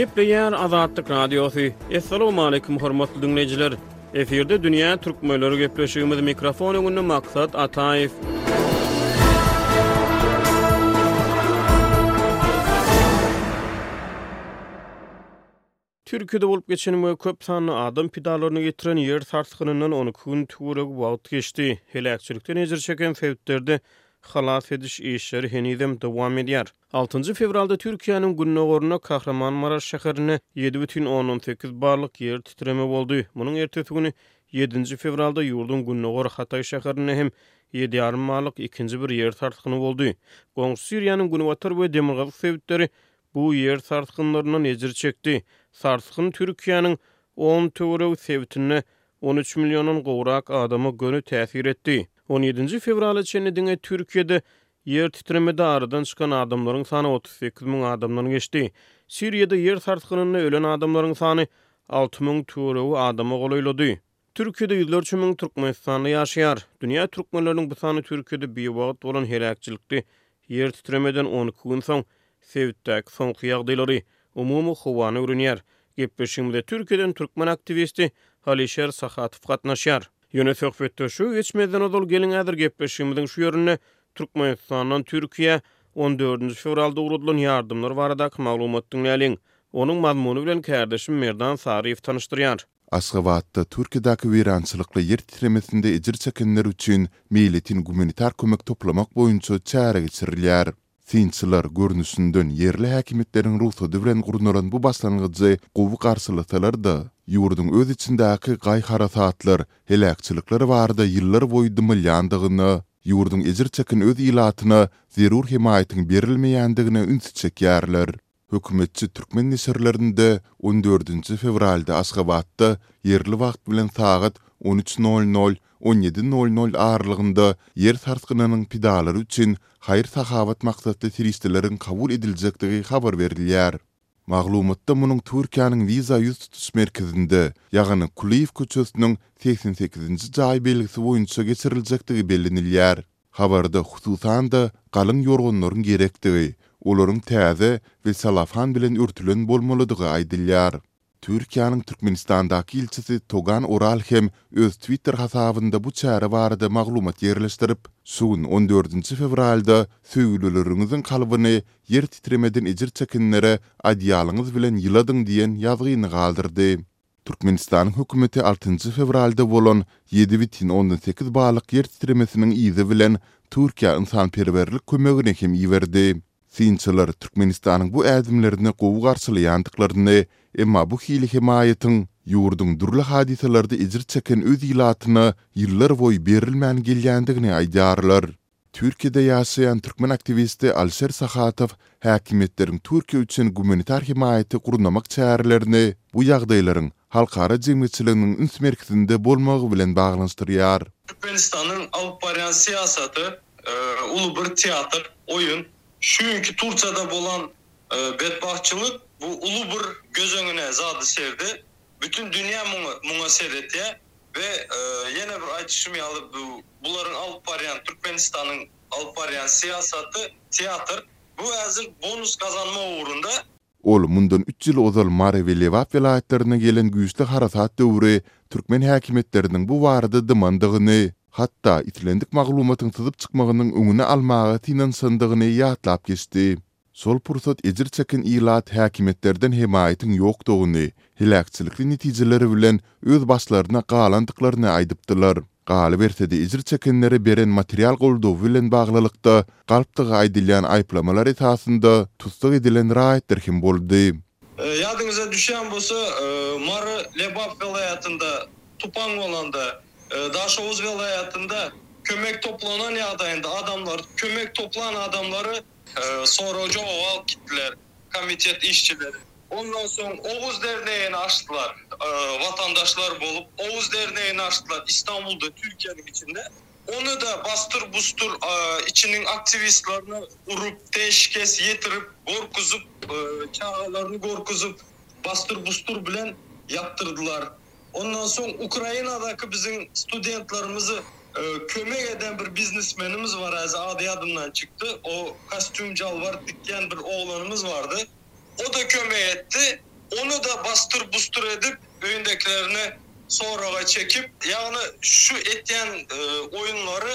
Gepleýär Azatlyk Radiosy. Assalamualaikum hormatly dinleýjiler. Efirde dünýä türkmenleri gepleşigimiz mikrofon öňünde maksat Ataýew. Türkiýede bolup geçen we köp sanly adam pidalaryny getiren ýer sarsgynyndan on iki gün töweregi wagt geçdi. Heläkçilikden ejir çeken sebitleri-de halas ediş işleri henizem dowam edýär. Altynjy fewralda Türkiýäniň gündogarynda Kahramanmaraş şäherinde ýedi bütin ondan sekiz ballyk ýer titreme boldy. Munuň ertesi güni, ýedinji fewralda ýurduň gündogar Hataý şäherinde hem ýedi ýarym ballyk ikinji bir ýer sarsgyny boldy. Goňşy Siriýanyň günbatar we demirgazyk sebitleri Bu ýer sarsgynlaryndan ejir çekdi. Sarsgyn Türkiýäniň on töweregi sebitinde on üç milliondan gowrak adama göni täsir etdi. On ýedinji fewrala çenli diňe Türkiýede ýer titremede aradan çykan adamlaryň sany otuz sekiz müň adamdan geçdi. Siriýada ýer sarsgynynda ölen adamlaryň sany alty müň töweregi adama golaýlady. Türkiýede ýüzlerçe müň türkmenistanly ýaşaýar. Dünýä türkmenleriniň bu sany Türkiýede biwagt bolan heläkçilikli ýer titremeden on iki gün soň sebitdäki soňky ýagdaýlary, umumy howany öwrenýär. Gepleşigimize Türkiýeden türkmen aktiwisti Alişer Sahatow gatnaşýar. Ýöne söhbetdeşlige geçmezden ozal geliň häzir gepleşigimiziň şu ýerinde Türkmenistandan Türkiýä on dördünji fewralda ugradylan ýardymlar baradaky maglumat diňläliň. Onuň mazmuny bilen kärdeşim Merdan Saryýew tanyşdyrýar. Aşgabatda Türkiýedäki weýrançylykly ýer titremesinde ejir çekenler üçin meýletin gumanitar kömek toplamak boýunça çäre geçirilýär. Synçylar, görnüşinden, ýerli häkimiýetleriň rugsady bilen gurnalan bu başlangyjy gowy garşylasalar-da, ýurduň öz içindäki gaý-harasatlar, heläkçilikler barada ýyllar boýy dymylýandygyna, ýurduň ejir çeken öz ilatyna zerur hemaýatyň berilmeýändigine ünsi çekýärler. Hökümetçi türkmen neşirlerinde on dördünji fewralda Aşgabatda ýerli wagt bilen sagat on üç nol nol, on ýedi nol nol aralygynda ýer sarsgynynyň pidalary üçin haýyr-sahawat maksatly serişdeleriň kabul ediljekdigi habar berilýär. Maglumatda munuň Türkiýäniň wiza ýüz tutuş merkezinde, ýagny Kulyýew köçesiniň segsen sekizinji jaý belgisi boýunça geçiriljekdigi bellenilýär. Habarda, hususan-da, galyň ýorganlaryň gerekdigi, olaryň täze we salafan bilen örtülen bolmalydygy aýdylýar. Türkiýäniň Türkmenistandaky ilçisi Togan Oral hem öz Twitter hasabynda bu çäre barada maglumat ýerleşdirip, Şu gün, on dördünji fewralda, söýgülileriňiziň kalbyny ýer titremeden ejir çekenlere adeýalyňyz bilen ýyladyň diýen ýazgyny galdyrdy. Türkmenistanyň hökümeti altynjy fewralda bolan ýedi bütin ondan sekiz balyk ýer titremesiniň yzy bilen Türkiýä ynsanperwerlik kömegini hem iberdi. Synçylar Türkmenistanyň bu ädimlerini gowy garşylaýandyklaryny, emma bu hili hemaýatyň ýurduň dürli hadysalarda ejir çeken öz ilatyna ýyllarboýy berilmän gelýändigini aýdýarlar. Türkiýede ýaşaýan türkmen aktiwisti Alişer Sahatow häkimiýetleriň Türkiýe üçin gumanitar hemaýaty gurnamak çärelerini bu ýagdaýlaryň halkara jemgyýetçiliginiň üns merkezinde bolmagy bilen baglanyşdyrýar. Türkmenistanyň alyp barýan syýasaty uly bir teatr, oýun. Şu günki Turkiýada bolan betbagtçylyk bu uly bir göz öňüne zady serdi. Bütin dünýä muňa muňa seretýär we ýene bir aýdyşym ýaly bu bularyň alyp barýan Türkmenistanyň alyp barýan syýasaty teatr bu äzil bonus gazanmak ugrunda. Ol mundan üç ýyl ozal Mary we Lebap welaýatlarynda gelen güýçli harasat döwri türkmen häkimiýetleriniň bu barada dymandygyny, hatda islendik maglumatyň syzyp çykmagynyň öňüni almaga synanyşandygyny ýatlap geçdi. Şol pursat ejir çeken ilat häkimiýetlerden hemaýatyň ýokdugyny, heläkçilikli netijeleri bilen öz başlaryna galandyklaryny aýdypdylar. Galyberse-de ejir çekenlere beren material goldawy bilen baglylykda galpdygy aýdylýan aýyplamalar esasynda tussag edilen raýatlar hem boldy. Ýadyňyza düşýän bolsa, Mary, Lebap welaýatynda tupan bolanda, Daşoguz welaýatynda kömek toplanan ýagdaýynda adamlar, kömek toplan adamlary e, sorucu oval kittiler, komitet işçileri. Ondan sonra Oğuz Derneği'ni açtılar, e, vatandaşlar bulup Oğuz Derneği'ni açtılar İstanbul'da, Türkiye'nin içinde. Onu da bastır bustur e, içinin aktivistlerini urup, teşkes yetirip, korkuzup, e, çağalarını korkuzup, bastır bustur bilen yaptırdılar. Ondan soň Ukrainadaky biziň studentlerimiz kömek eden bir biznesmenimiz bar häzir ady ýadymdan çykdy. O kostýum jalbar tikýän bir oglanymyz bardy. O-da kömek etdi. Ony-da basdyr-busdur edip öýündekilerini soraga çekip ýagny şu etýän oýunlary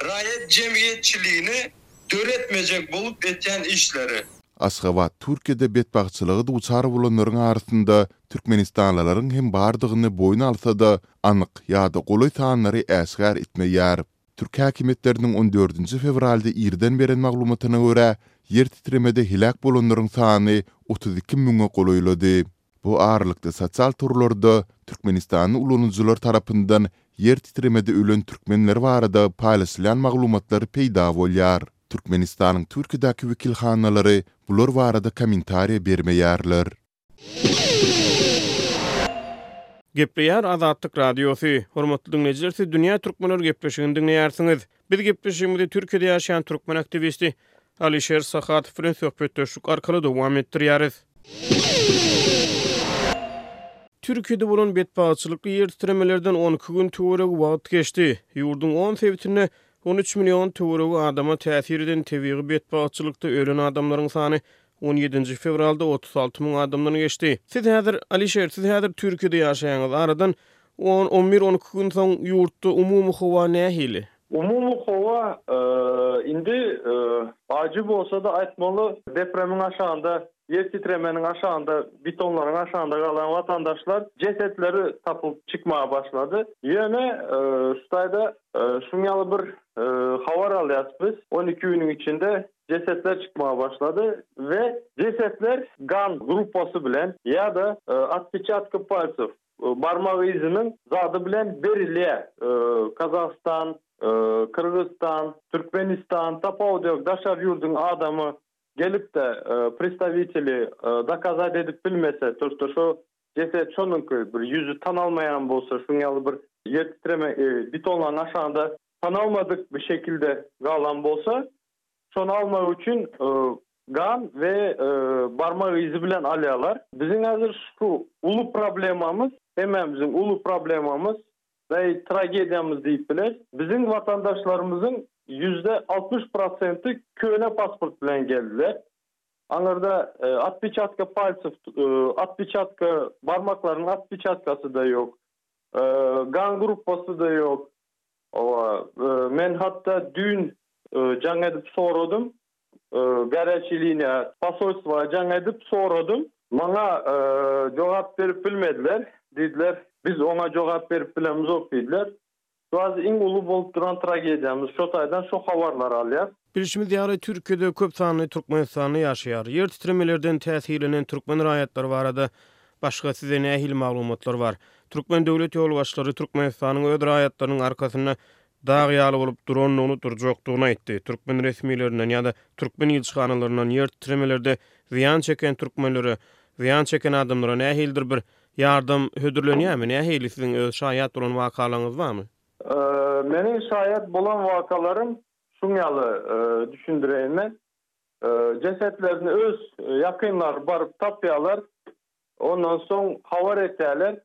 raýat jemgyýetçiligini döretmejek bolup etýän işleri. Aşgabat, Türkiýede betbagtçylyga duçar bolanlaryň arasynda Türkmenistanlylaryň hem bardygyny boýun alsa-da, anyk ýa-da golaý sanlary äşgär etmeýär. Türk häkimiýetleriniň on dördünji fewralda irden beren maglumatyna görä, ýer titremede heläk bolanlaryň sany otuz iki müňe golaýlady. Bu aralykda sosial torlarda türkmenistanly ulanyjylar tarapyndan ýer titremede ölen türkmenler barada paýlaşylýan maglumatlar peýda bolýar. Türkmenistanyň Türkiýedäki wekilhanalary bular barada kommentariýa bermeýärler. Gepleýär Azatlyk Radiosy. Hormatly diňleýjiler, siz Dünýä Türkmenleri gepleşigini diňleýärsiňiz. Biz gepleşigimizi Türkiýede ýaşaýan türkmen aktiwisti Alişer Sahatow bilen söhbetdeşlik arkaly dowam etdirýäris. Türkiýede bolan betbagtçylykly ýer titremelerden on iki gün töweregi wagt geçdi. Ýurduň on sebitinde on üç million töweregi adama täsir eden tebigy betbagtçylykda ölen adamlaryň sany On ýedinji fewralda otuz alty müň adamdan geçdi. Siz häzir, Alişer, siz häzir Türkiýede ýaşaýaňyz. Aradan on, on bir, on iki gün soň ýurtda umumy howa nähili? Umumy howa indi ajy bolsa-da aýtmaly, depremiň aşagynda, ýer titremeniň aşagynda, betonlaryň aşagynda galan watandaşlar jesetleri tapylyp çykmaga başlady. Ýöne şu taýda şuň ýaly bir habar alýarys biz, on iki günüň içinde Jesetler çykmaga başlady we jesetler gan gruppasy bilen ýa-da otpečatki palcew, barmak yzynyň zady bilen berilýär. Gazagystan, Gyrgyzystan, Türkmenistan, tapawudy ýok, daşary ýurduň adamy gelip-de, predstawiteli dokazat edip bilmese, to ýosta şo jeset şonuňky, bir ýüzi tanalmaýan bolsa, şuň ýaly bir ýer titreme, betonlaryň aşagynda tanalmadyk bir şekilde galan bolsa, şony almak üçin gan we barmak yzy bilen alýarlar. Biziň häzir şu uly problemamyz, hemmämiziň uly problemamyz we tragediýamyz diýip bileris. Biziň watandaşlarymyzyň ýüzde altmyş prosenti köne pasport bilen geldiler. Aňyrda otpeçatka palcew, otpeçatka, barmaklaryň otpeçatkasy-da ýok, gan gruppasy-da ýok. Oba, men hatda düýn jaň edip soradym, Garячýa liniýa, posolstwa jaň edip soradym. Maňa jogap berip bilmediler. Diýdiler, Biz oňa jogap berip bilemizok diýdiler. Şu az iň uly bolup duran tragediýamyz şo taýdan şo habarlary alýas. Bilşimiz ýaly, Türkiýede köp sanly türkmenistanly ýaşaýar. Ýer titremelerden täsirlenen türkmen raýatlary barada başga size nähili maglumatlar bar? Türkmen döwlet ýolbaşçylary Türkmenistanyň öz raýatlarynyň arkasynda dag ýaly bolup durandygyny, durjakdygyny aýtdy. Türkmen resmilerinden ýa-da türkmen ilçihanalaryndan ýer titremelerde zyýan çeken türkmenlere, zyýan çeken adamlara nähilidir bir ýardam hödürlenýärmi? Nähili, siziň öz şaýat bolan wakalaryňyz barmy? Meniň şaýat bolan wakalarym Şuň ýaly düşündireýme, jesetlerini öz ýakynlary baryp tapýarlar, ondan soň habar etýärler,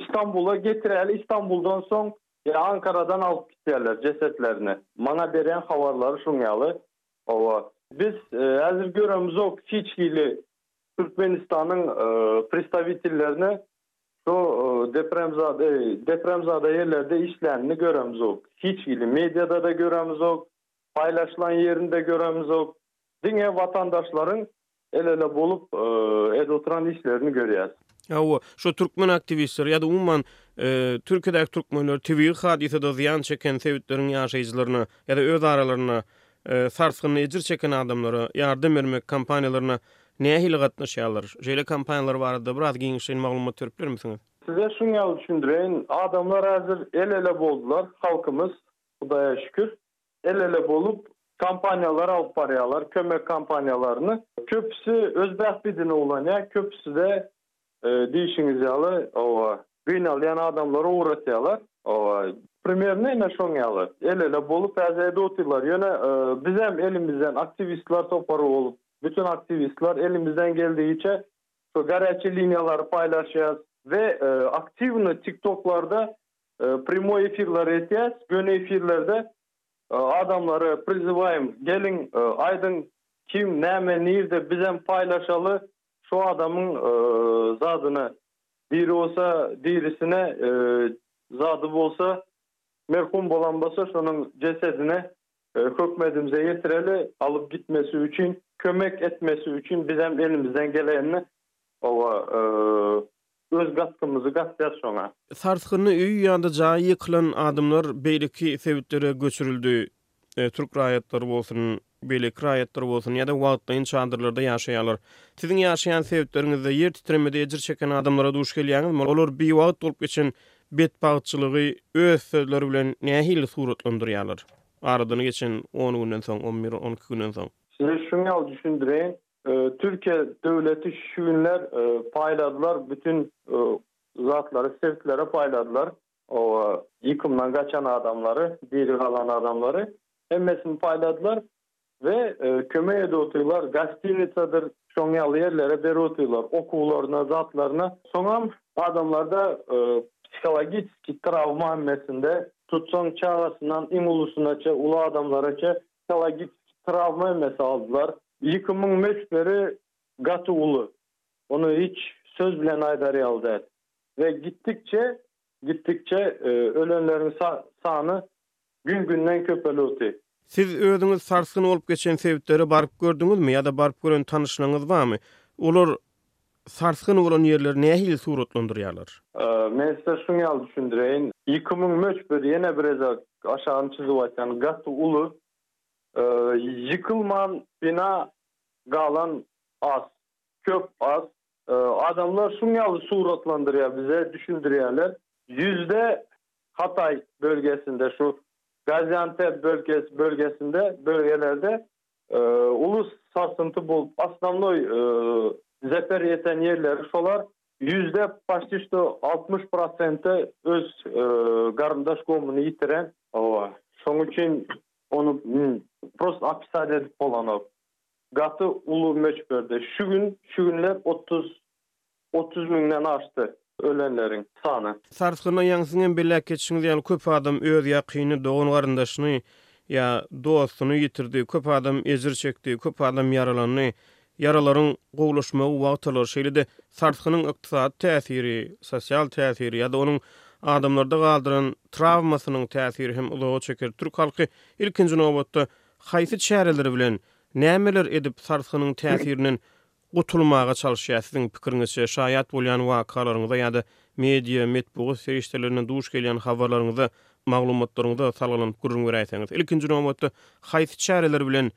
Istanbula getiräýeli, Istanbuldan soň ýa Ankaradan alyp gitýärler jesetlerini. Maňa berýän habarlary şuň ýaly, hawa. Biz häzir göremizok hiç hili Türkmenistanyň pristawitellerini Şu depremzada depremzada ýerlerde işlänini göremzok. Hiç hili mediada-da göremzok, paýlaşylan ýerini-de göremzok. Diňe watandaşlaryň el-ele bolup edip oturan işlerini görýäs. Hawa, şu türkmen aktiwistleri ýa-da umuman Türkiýedäki türkmenler tebigy hadysada zyýan çeken sebitleriň ýaşaýjylaryna ýa-da öz aralarynda Sarsgynly ejir çeken adamlara ýardam bermek kampaniýalaryna nähili gatnaşýarlar? Şeýle kampaniýalar barada biraz giňişleýin maglumat berip bilermisiňiz? Size şuň ýaly düşündireýin, adamlar häzir el-ele boldular, halkymyz, Hudaýa şükür, el-ele bolup, kampaniýalary alyp barýarlar, kömek kampaniýalaryny. Köpüsi öz bähbidine ulanýar, köpüsi-de Diýşiňiz ýaly, oba, gynalýan adamlary ugratýarlar. Oba, primerno ine şoň ýaly. El-ele bolup äzeýde otyrlar. Ýöne bizem elimizden, aktiwistler topary bolup, bütin aktiwistler elimizden geldigiçe şo gareçe liniýalary paýlaşýas we aktiwno tiktoklarda primoý efirler etýäs. Göni efirlerde adamlary priziwaýym, geliň, aýdyň, kim, näme, nirde, bizem paýlaşaly, Şu adamyň zadyna diri bolsa dirisine zady bolsa merhum bolan bolsa şonuň jesedine hökmedimize ýetireli alyp gitmesi üçin kömek etmesi üçin bizem elimizden gelenini oba Öz gaspymyzy gasýas şoňa. Sarsgynly öýi ýa-da jaýy ýykylan adamlar beýleki sebitlere göçürildi, türk raýatlary bolsun, beýleki raýatlar bolsun ýa-da wagtlaýyn çadyrlarda ýaşaýarlar. Siziň ýaşaýan sebitleriňizde ýer titremede ejir çeken adamlara duş gelýäňizmi? Olar biwagt bolup geçen betbagtçylygy öz sözleri bilen nähili suratlandyrýarlar? Aradan geçen on günden soň, on bir, on iki günden soň. Size şuny ýaly düşündireýin, Türkiýe döwleti şu günler paýladylar bütin zatlary sirklere paýladylar oba ýykymdan gaçan adamlary diri galan adamlary hemmesini paýladylar we kömek edip otyrlar gostinitsadyr şoň ýaly ýerlere berip otyrlar okuwlaryna zatlaryna soňam adamlarda psihologiçeski trawma hemmesinde tutsaň çagasyndan iň ulusynaça uly adamlaraça Psihologik trawma emesi aldylar. Ýykymuň möçberi gaty uly. Ony hiç söz bilen aýdar ýaly däl. We gitdikçe, gitdikçe ölenleriň sany gün-günden köpelüwti. Siz özüňiz sarsgyn bolup geçen sebitleri baryp gördüňizmi ýa-da baryp gören tanyşlaryňyz barmy? Olar Sarsgyn bolan ýerleri nähili suratlandyrýarlar? Men size şuň ýaly düşündireýin. Ýykymyň möçberi ýene birezak aşagyny çyzyp aýtsam gaty uly. Ýykylman bina galan az, köp az. Adamlar şuň ýaly suratlandyrýar bize düşündirýärler. Ýüzde Hataý bölgesinde şu Gaziantep bölgesinde bölgelerde Uly sarsynty bu osnovnoý zeper ýeten ýerleri şolar ýüzläp paşti şto altmyş prosente öz garyndaş gowmyny ýitiren oba şoň üçin ony prosto opisat edip bolanok gaty uly möçberde şu gün şu günler otuz Otuz müňden aşdy ölenleriň sany. Sarsgyn aýaňyzyň hem belläp geçişiňiz ýaly köp adam öz ýakyny, dogan-garyndaşyny ýa dostuny ýitirdi, köp adam ejir çekdi, köp adam ýaralandy. Ýaralaryň gowulaşmagy wagt alar. Şeýle-de sarsgynyň ykdysady täsiri, sosial täsiri ýa-da onuň adamlarda galdyran trawmasynyň täsiri hem uzaga çeker. Türk halky ilkinji nobatda haýsy çäreler bilen, nämeler edip sarsgynyň täsirinden gutulmaga çalyşýar. Siziň pikiriňizçe, şaýat bolýan wakalaryňyza ýa-da media, metbugat serişdelerinde duş gelýän habarlaryňyza, maglumatlaryňyza salgylanyp gürrüň beräýseňiz, ilkinji nobatda haýsy çäreler bilen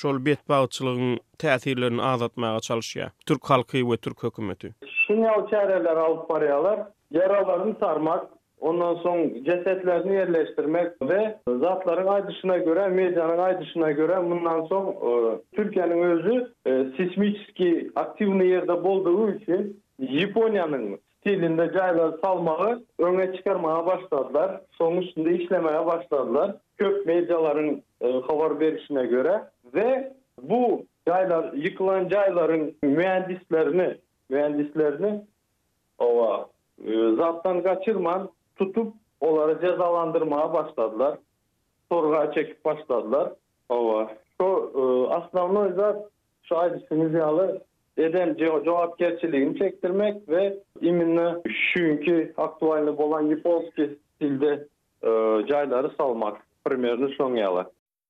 şol betbagtçylygyň täsirlerini azaltmaga çalyşýar türk halky we türk hökümeti? Şuňňal çäreleri alyp barýarlar, ýaralaryny sarmak, Ondan soň jesetlerini ýerleşdirmek we zatlaryň aýdyşyna görä, medianyň aýdyşyna görä, mundan soň Türkiýäniň özi seýsmiçeski aktiwnyý ýerde boldugy üçin Ýaponiýanyň stilinde jaýlary salmagy öňe çykarmaga başladylar, şonuň üstünde işlemäge başladylar, köp medialaryň habar berişine görä we bu jaýlar ýykylan jaýlaryň mühendislerini, mühendislerini Hawa, zatdan gaçyrman, tutup, olary jezalandyrmaga başladylar. Sorga çekip başladylar. Hawa, şu osnownoý zat, şu aýdyşyňyz ýaly, eden jogapkerçiligini çekdirmek we immina şu günki aktualnyý bolan ýaponskiý stilde jaýlary salmak, primerno şoň ýaly.